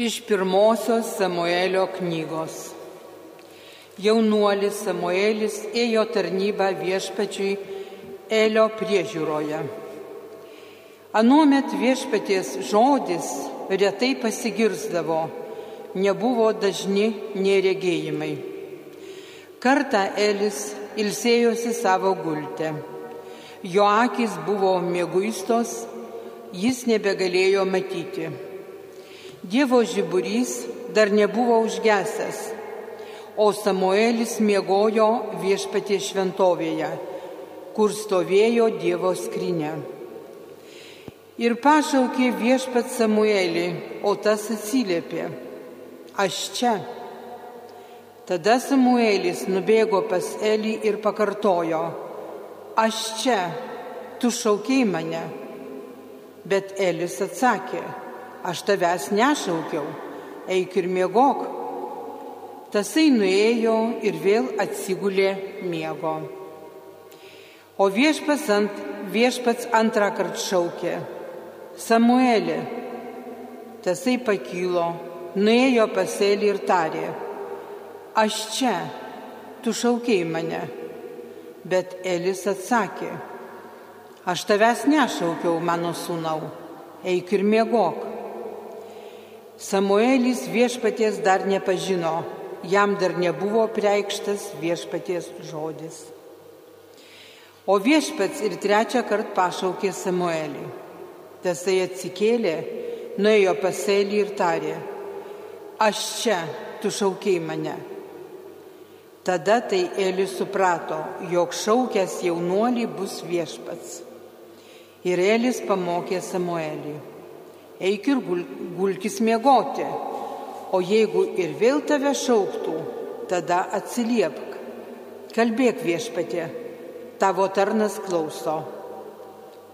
Iš pirmosios Samuelio knygos. Jaunuolis Samuelis ėjo tarnybą viešpačiui Elio priežiūroje. Anuomet viešpaties žodis retai pasigirzdavo, nebuvo dažni neregėjimai. Kartą Elis ilsėjosi savo gultę. Jo akis buvo mėguistos, jis nebegalėjo matyti. Dievo žiburys dar nebuvo užgesęs, o Samuelis miegojo viešpatie šventovėje, kur stovėjo Dievo skrinė. Ir pašaukė viešpat Samuelį, o tas atsiliepė, aš čia. Tada Samuelis nubėgo pas Elį ir pakartojo, aš čia, tu šaukiai mane. Bet Elis atsakė, aš tavęs nešaukiau, eik ir miegok. Tasai nuėjo ir vėl atsigulė miego. O viešpats, ant, viešpats antrą kartą šaukė, Samuelį. Tasai pakylo, nuėjo paselį ir tarė, aš čia, tu šaukiai mane. Bet Elis atsakė, aš tavęs nešaukiau, mano sūnau, eik ir miegok. Samuelis viešpaties dar nepažino, jam dar nebuvo preikštas viešpaties žodis. O viešpats ir trečią kartą pašaukė Samuelį. Tasai atsikėlė, nuėjo paselį ir tarė, aš čia, tu šaukiai mane. Tada tai Elis suprato, jog šaukęs jaunuolį bus viešpats. Ir Elis pamokė Samuelį eik ir gulkis miegoti, o jeigu ir vėl tave šauktų, tada atsiliepk, kalbėk viešpatė, tavo tarnas klauso.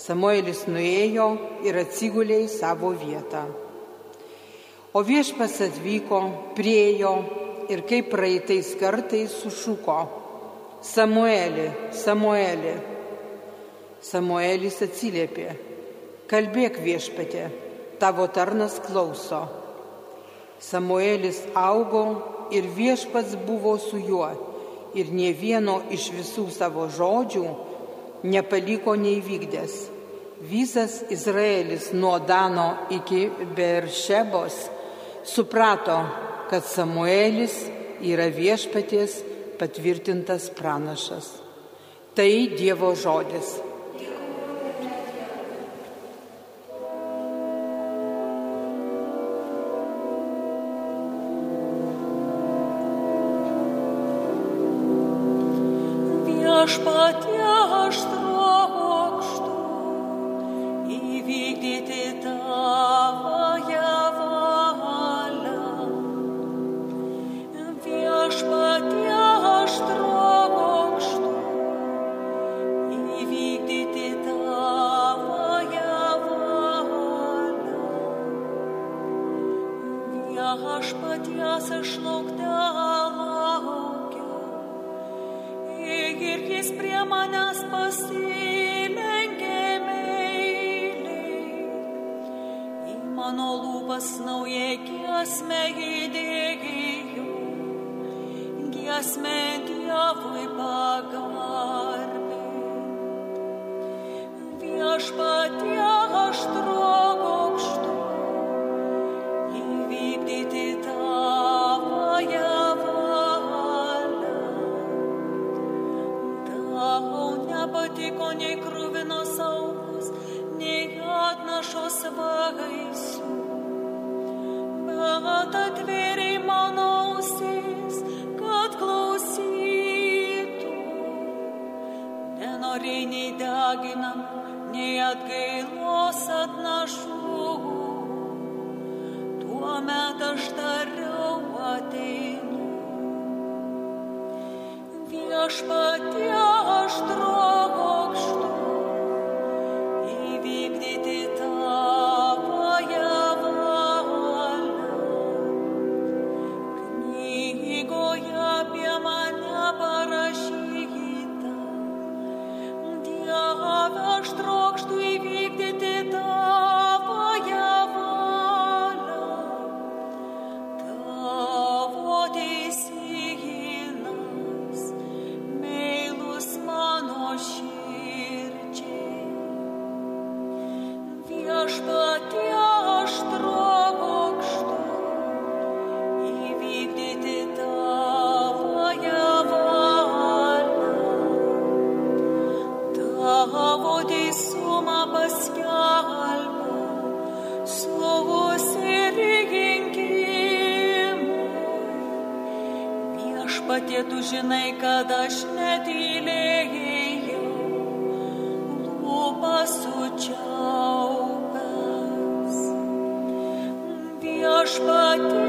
Samuelis nuėjo ir atsigulė į savo vietą. O viešpas atvyko, priejo ir kaip praeitais kartais sušuko, Samueli, Samueli. Samuelis atsiliepė, kalbėk viešpatė, tavo tarnas klauso. Samuelis augo ir viešpats buvo su juo ir nie vieno iš visų savo žodžių nepaliko neįvykdęs. Visas Izraelis nuo Dano iki Beršebos suprato, kad Samuelis yra viešpaties patvirtintas pranašas. Tai Dievo žodis. Aš paties išlaukta laukiu. Ir jis prie manęs pasilenkė meiliai. Į mano lūpas naujai giesmę įdėjau. Giesmę Dievui pagarbiai. Tau nepatiko nei krūvinos aukos, nei atnašos vaisių. Bet atvėriai mano ausis, kad klausytų. Nenoriai nei deginam, nei atgailos atnašų. Tuomet aš tariau ateinu. Viešpatie Viešpatie, tu žinai, kad aš netylėjau, lūpas sučiaupęs. Viešpatie,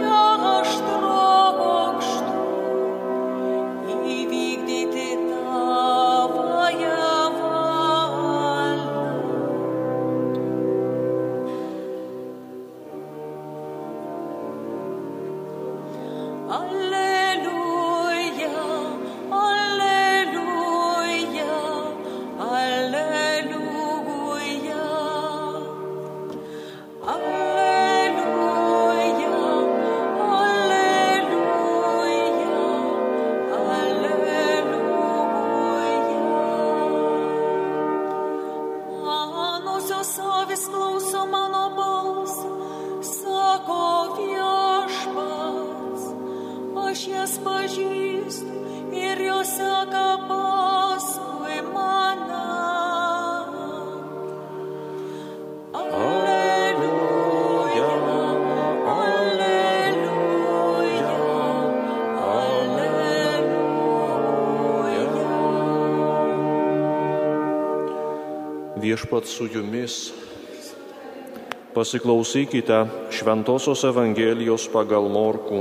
Viešpat su jumis. Pasiklausykite Šventojios Evangelijos pagal Morkų.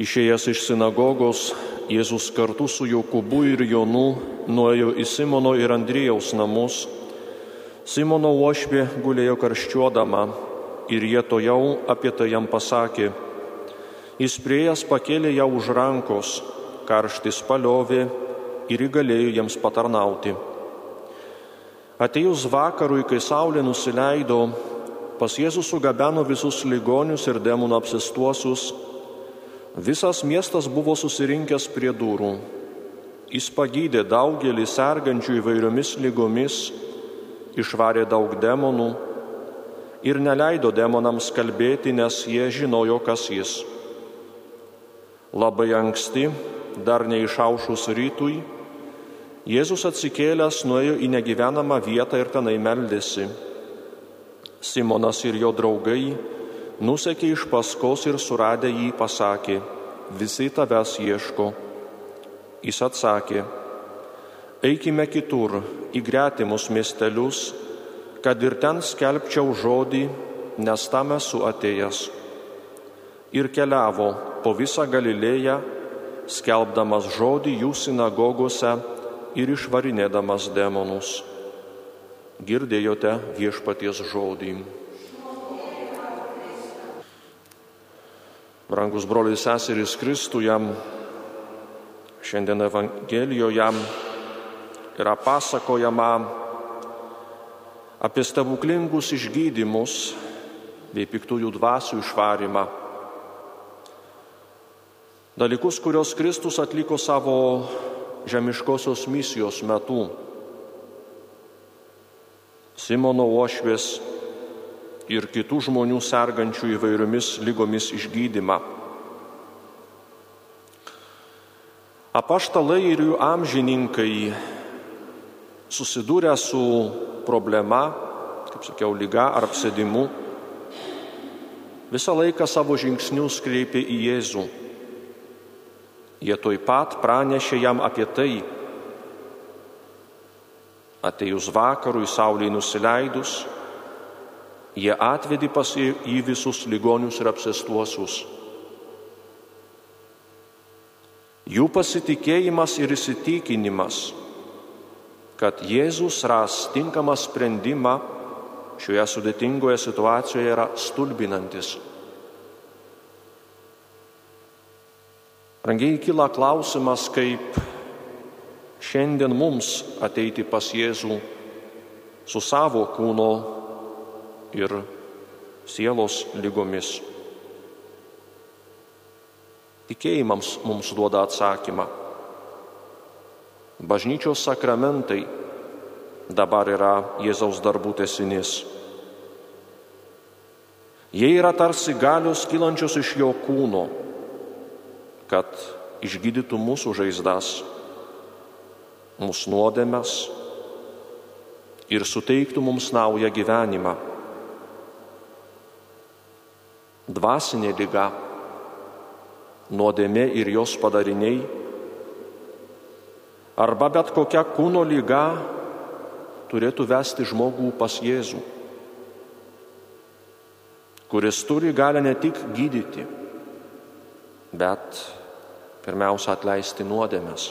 Išėjęs iš sinagogos, Jėzus kartu su Jokūbu ir Jonu nuėjo į Simono ir Andrėjaus namus. Simono uošvė gulėjo karščiuodama ir jie to jau apie tai jam pasakė. Jis priejas pakėlė ją už rankos, karštis paliovė ir įgalėjo jiems patarnauti. Atėjus vakarui, kai saulė nusileido, pas Jėzus sugabeno visus ligonius ir demonų apsistuosius. Visas miestas buvo susirinkęs prie durų. Jis pagydė daugelį sergančių įvairiomis lygomis, išvarė daug demonų ir neleido demonams kalbėti, nes jie žinojo, kas jis. Labai anksti, dar neišaušus rytui, Jėzus atsikėlęs nuėjo į negyvenamą vietą ir tenai meldėsi. Simonas ir jo draugai nusekė iš paskos ir suradę jį pasakė, visi tavęs ieško. Jis atsakė, eikime kitur, į gretimus miestelius, kad ir ten skelbčiau žodį, nes tam esu atėjęs. Ir keliavo po visą Galilėją, skelbdamas žodį jų sinagogose ir išvarinėdamas demonus. Girdėjote viešpaties žodį. Brangus broliai seserys Kristuje, šiandien Evangelijoje yra pasakojama apie stebuklingus išgydymus bei piktųjų dvasių išvarimą. Dalykus, kurios Kristus atliko savo žemiškosios misijos metu. Simono ošvės ir kitų žmonių sergančių įvairiomis lygomis išgydymą. Apaštalai ir jų amžininkai susidūrę su problema, kaip sakiau, lyga ar apsėdimu, visą laiką savo žingsnius kreipė į Jėzų. Jie toj pat pranešė jam apie tai. Atejus vakarui, sauliai nusileidus, jie atvedė pas į visus ligonius ir apsestuosius. Jų pasitikėjimas ir įsitikinimas, kad Jėzus ras tinkamą sprendimą šioje sudėtingoje situacijoje yra stulbinantis. Rangiai kyla klausimas, kaip šiandien mums ateiti pas Jėzų su savo kūno ir sielos lygomis. Tikėjimams mums duoda atsakymą. Bažnyčios sakramentai dabar yra Jėzaus darbų tesinys. Jie yra tarsi galios kylančios iš jo kūno, kad išgydytų mūsų žaizdas, mūsų nuodėmes ir suteiktų mums naują gyvenimą. dvasinė lyga, nuodėmė ir jos padariniai, arba bet kokia kūno lyga turėtų vesti žmogų pas Jėzų, kuris turi galę ne tik gydyti, bet pirmiausia atleisti nuodėmės.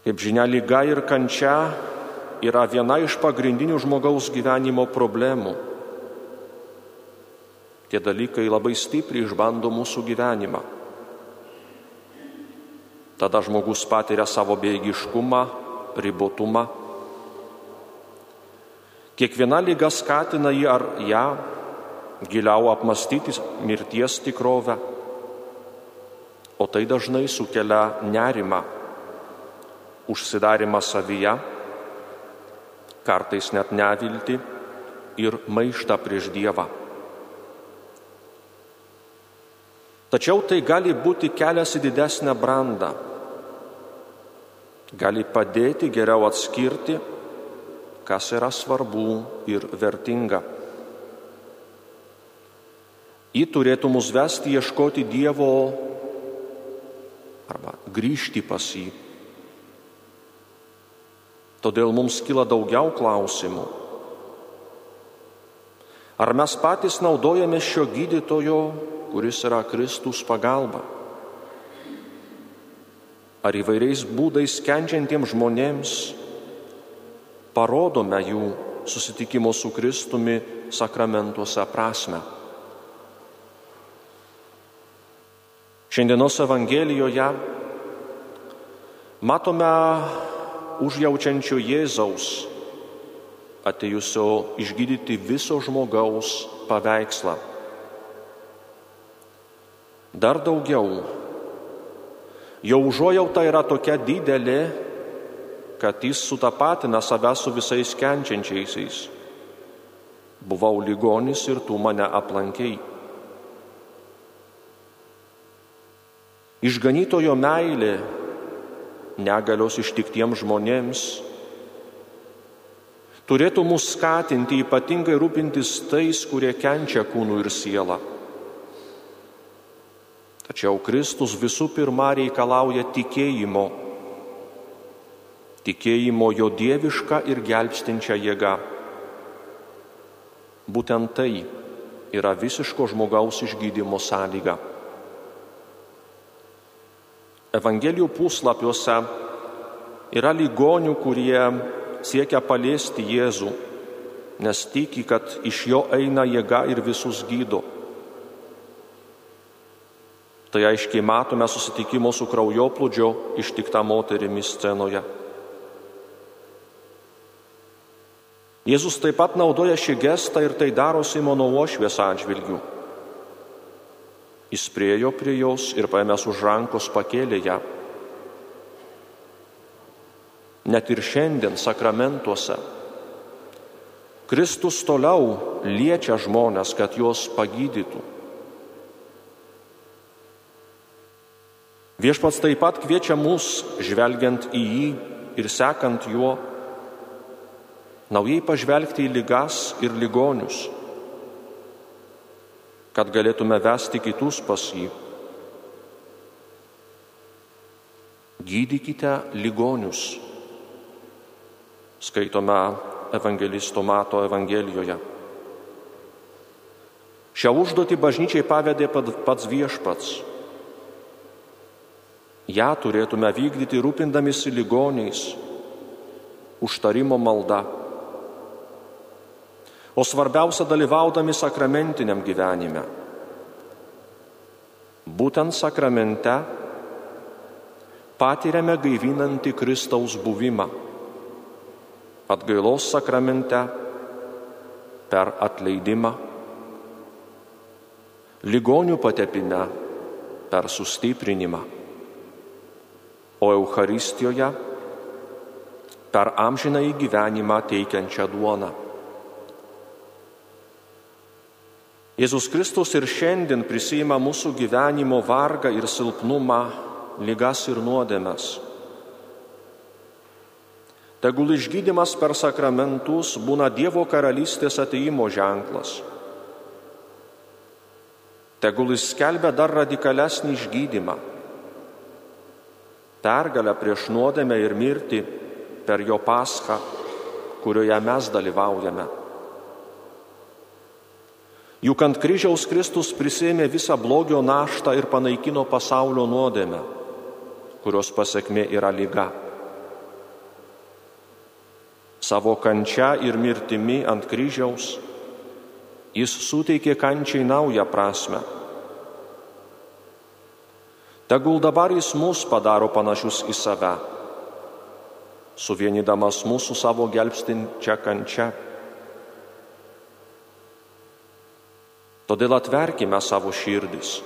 Kaip žinia, lyga ir kančia yra viena iš pagrindinių žmogaus gyvenimo problemų. Tie dalykai labai stipriai išbando mūsų gyvenimą. Tada žmogus patiria savo bėgiškumą, ribotumą. Kiekviena lyga skatina jį ar ją giliau apmastyti mirties tikrovę, o tai dažnai sukelia nerimą, užsidarimą savyje, kartais net nevilti ir maištą prieš Dievą. Tačiau tai gali būti kelias į didesnę brandą, gali padėti geriau atskirti, kas yra svarbu ir vertinga. Ji turėtų mus vesti ieškoti Dievo arba grįžti pas jį. Todėl mums kyla daugiau klausimų. Ar mes patys naudojame šio gydytojo, kuris yra Kristus pagalba? Ar įvairiais būdais kenčiantiems žmonėms parodome jų susitikimo su Kristumi sakramentuose prasme? Šiandienos Evangelijoje matome užjaučiančio Jėzaus atėjusio išgydyti viso žmogaus paveikslą. Dar daugiau, jo užuojauta yra tokia didelė, kad jis sutapatina save su visais kenčiančiaisiais. Buvau ligonis ir tu mane aplankiai. Išganytojo meilė negalios ištiktiems žmonėms turėtų mus skatinti ypatingai rūpintis tais, kurie kenčia kūnų ir sielą. Tačiau Kristus visų pirma reikalauja tikėjimo, tikėjimo jo dievišką ir gelbstinčią jėgą. Būtent tai yra visiško žmogaus išgydymo sąlyga. Evangelijų puslapiuose yra ligonių, kurie siekia paliesti Jėzų, nes tiki, kad iš jo eina jėga ir visus gydo. Tai aiškiai matome susitikimo su kraujoplūdžio ištikta moterimi scenoje. Jėzus taip pat naudoja šį gestą ir tai daro Simono ošvės atžvilgių. Jis priejo prie jos ir paėmęs už rankos pakėlė ją. Net ir šiandien sakramentuose Kristus toliau liečia žmonės, kad juos pagydytų. Viešpats taip pat kviečia mus, žvelgiant į jį ir sekant juo, naujai pažvelgti į lygas ir ligonius kad galėtume vesti kitus pas jį. Gydykite ligonius, skaitome evangelisto Mato Evangelijoje. Šią užduotį bažnyčiai pavedė pats viešpats. Ja turėtume vykdyti rūpindamisi ligoniais, užtarimo malda o svarbiausia dalyvaudami sakramentiniam gyvenime. Būtent sakramente patiriame gaivinantį Kristaus buvimą. Atgailos sakramente per atleidimą, ligonių patepinę per sustiprinimą, o Euharistijoje per amžiną į gyvenimą teikiančią duoną. Jėzus Kristus ir šiandien prisima mūsų gyvenimo vargą ir silpnumą, lygas ir nuodėmes. Tegul išgydymas per sakramentus būna Dievo karalystės ateimo ženklas. Tegul jis skelbia dar radikalesnį išgydymą. Pergalę prieš nuodėmę ir mirtį per jo paschą, kurioje mes dalyvaujame. Juk ant kryžiaus Kristus prisėmė visą blogio naštą ir panaikino pasaulio nuodėmę, kurios pasiekmė yra lyga savo kančia ir mirtimi ant kryžiaus, jis suteikė kančiai naują prasme. Tegul dabar jis mus padaro panašius į save, suvienydamas mūsų savo gelbstinčią kančią. Todėl atverkime savo širdis,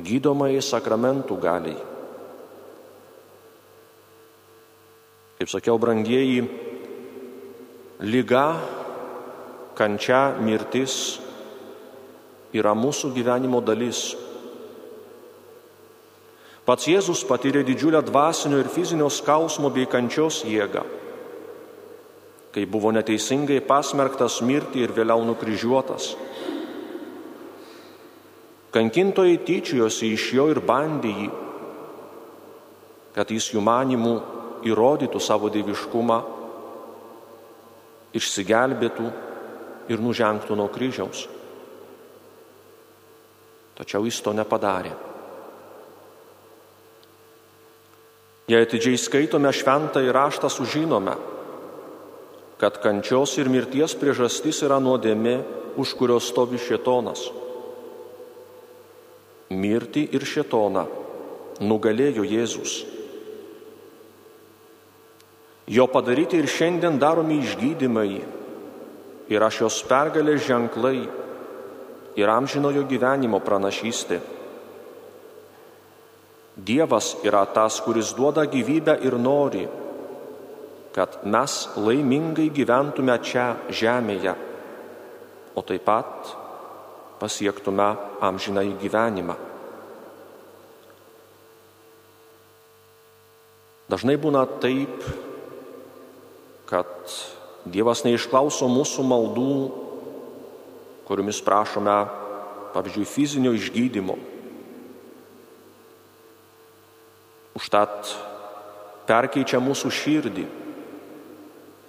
gydomai sakramentų galiai. Kaip sakiau, brangieji, lyga, kančia, mirtis yra mūsų gyvenimo dalis. Pats Jėzus patyrė didžiulę dvasinio ir fizinio skausmo bei kančios jėgą, kai buvo neteisingai pasmerktas mirti ir vėliau nukryžiuotas. Kankintojai tyčiojosi iš jo ir bandė jį, kad jis jų manimų įrodytų savo dieviškumą išsigelbėtų ir nužengtų nuo kryžiaus. Tačiau jis to nepadarė. Jei atidžiai skaitome šventą įraštą, sužinome, kad kančios ir mirties priežastis yra nuodėmė, už kurios stovi šetonas. Mirti ir šetoną nugalėjo Jėzus. Jo padaryti ir šiandien daromi išgydymai yra šios pergalės ženklai ir amžinojo gyvenimo pranašystė. Dievas yra tas, kuris duoda gyvybę ir nori, kad mes laimingai gyventume čia žemėje, o taip pat pasiektume amžinai gyvenimą. Dažnai būna taip, kad Dievas neišklauso mūsų maldų, kuriomis prašome, pavyzdžiui, fizinio išgydymo. Užtat perkeičia mūsų širdį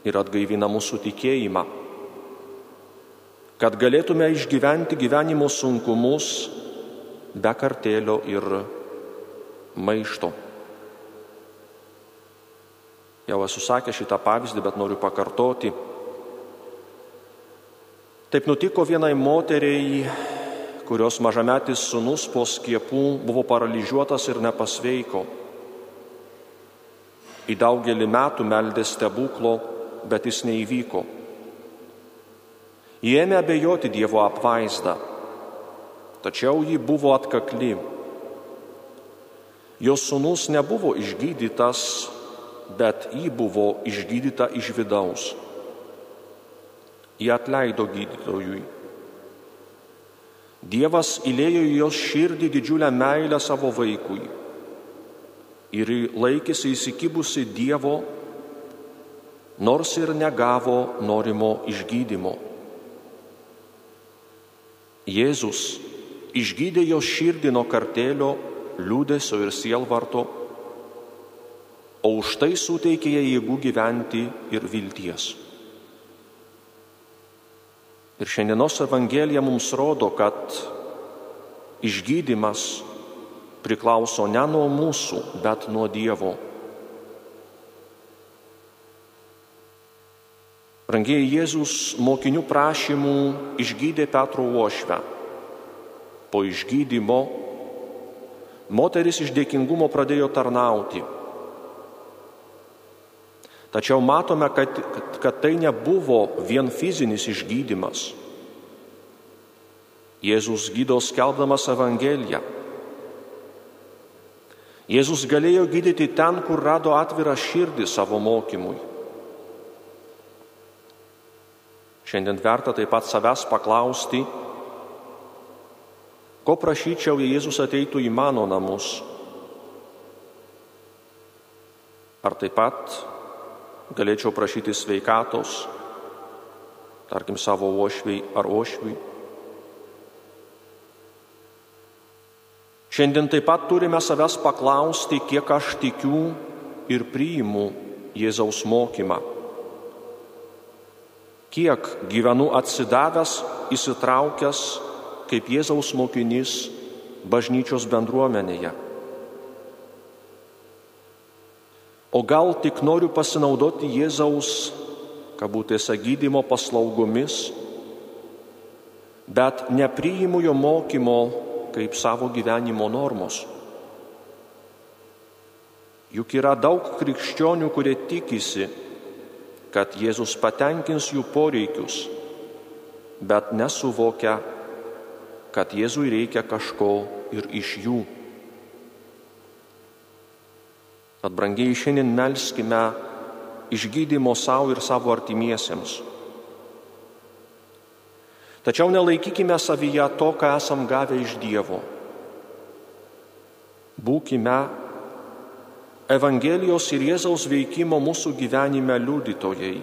ir atgaivina mūsų tikėjimą, kad galėtume išgyventi gyvenimo sunkumus be kartėlio ir maišto. Jau esu sakęs šitą pavyzdį, bet noriu pakartoti. Taip nutiko vienai moteriai, kurios mažametis sunus po skiepų buvo paralyžiuotas ir nepasveiko. Į daugelį metų meldė stebuklo, bet jis neįvyko. Jie ėmė abejoti Dievo apvaizdą, tačiau ji buvo atkakli. Jos sunus nebuvo išgydytas bet jį buvo išgydyta iš vidaus. Jie atleido gydytojui. Dievas įlėjo į jos širdį didžiulę meilę savo vaikui ir laikėsi įsikibusi Dievo, nors ir negavo norimo išgydymo. Jėzus išgydė jos širdį nuo kartelio, liūdėsio ir sielvarto o už tai suteikė jai jėgų gyventi ir vilties. Ir šiandienos Evangelija mums rodo, kad išgydymas priklauso ne nuo mūsų, bet nuo Dievo. Rangiai Jėzus mokinių prašymų išgydė Petro uošvę. Po išgydymo moteris iš dėkingumo pradėjo tarnauti Tačiau matome, kad, kad, kad tai nebuvo vien fizinis išgydymas. Jėzus gydo skelbdamas Evangeliją. Jėzus galėjo gydyti ten, kur rado atvirą širdį savo mokymui. Šiandien verta taip pat savęs paklausti, ko prašyčiau, jei Jėzus ateitų į mano namus. Ar taip pat galėčiau prašyti sveikatos, tarkim savo ošviai ar ošviui. Šiandien taip pat turime savęs paklausti, kiek aš tikiu ir priimu Jėzaus mokymą. Kiek gyvenu atsidavęs, įsitraukęs kaip Jėzaus mokinys bažnyčios bendruomenėje. O gal tik noriu pasinaudoti Jėzaus, kabutėse, gydymo paslaugomis, bet nepriimu jo mokymo kaip savo gyvenimo normos. Juk yra daug krikščionių, kurie tikisi, kad Jėzus patenkins jų poreikius, bet nesuvokia, kad Jėzui reikia kažko ir iš jų. Tad brangiai šiandien melskime išgydymo savo ir savo artimiesiems. Tačiau nelaikykime savyje to, ką esam gavę iš Dievo. Būkime Evangelijos ir Jėzaus veikimo mūsų gyvenime liudytojai.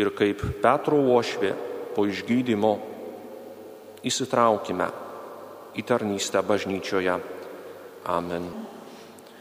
Ir kaip Petro ošvė po išgydymo įsitraukime į tarnystę bažnyčioje. Amen.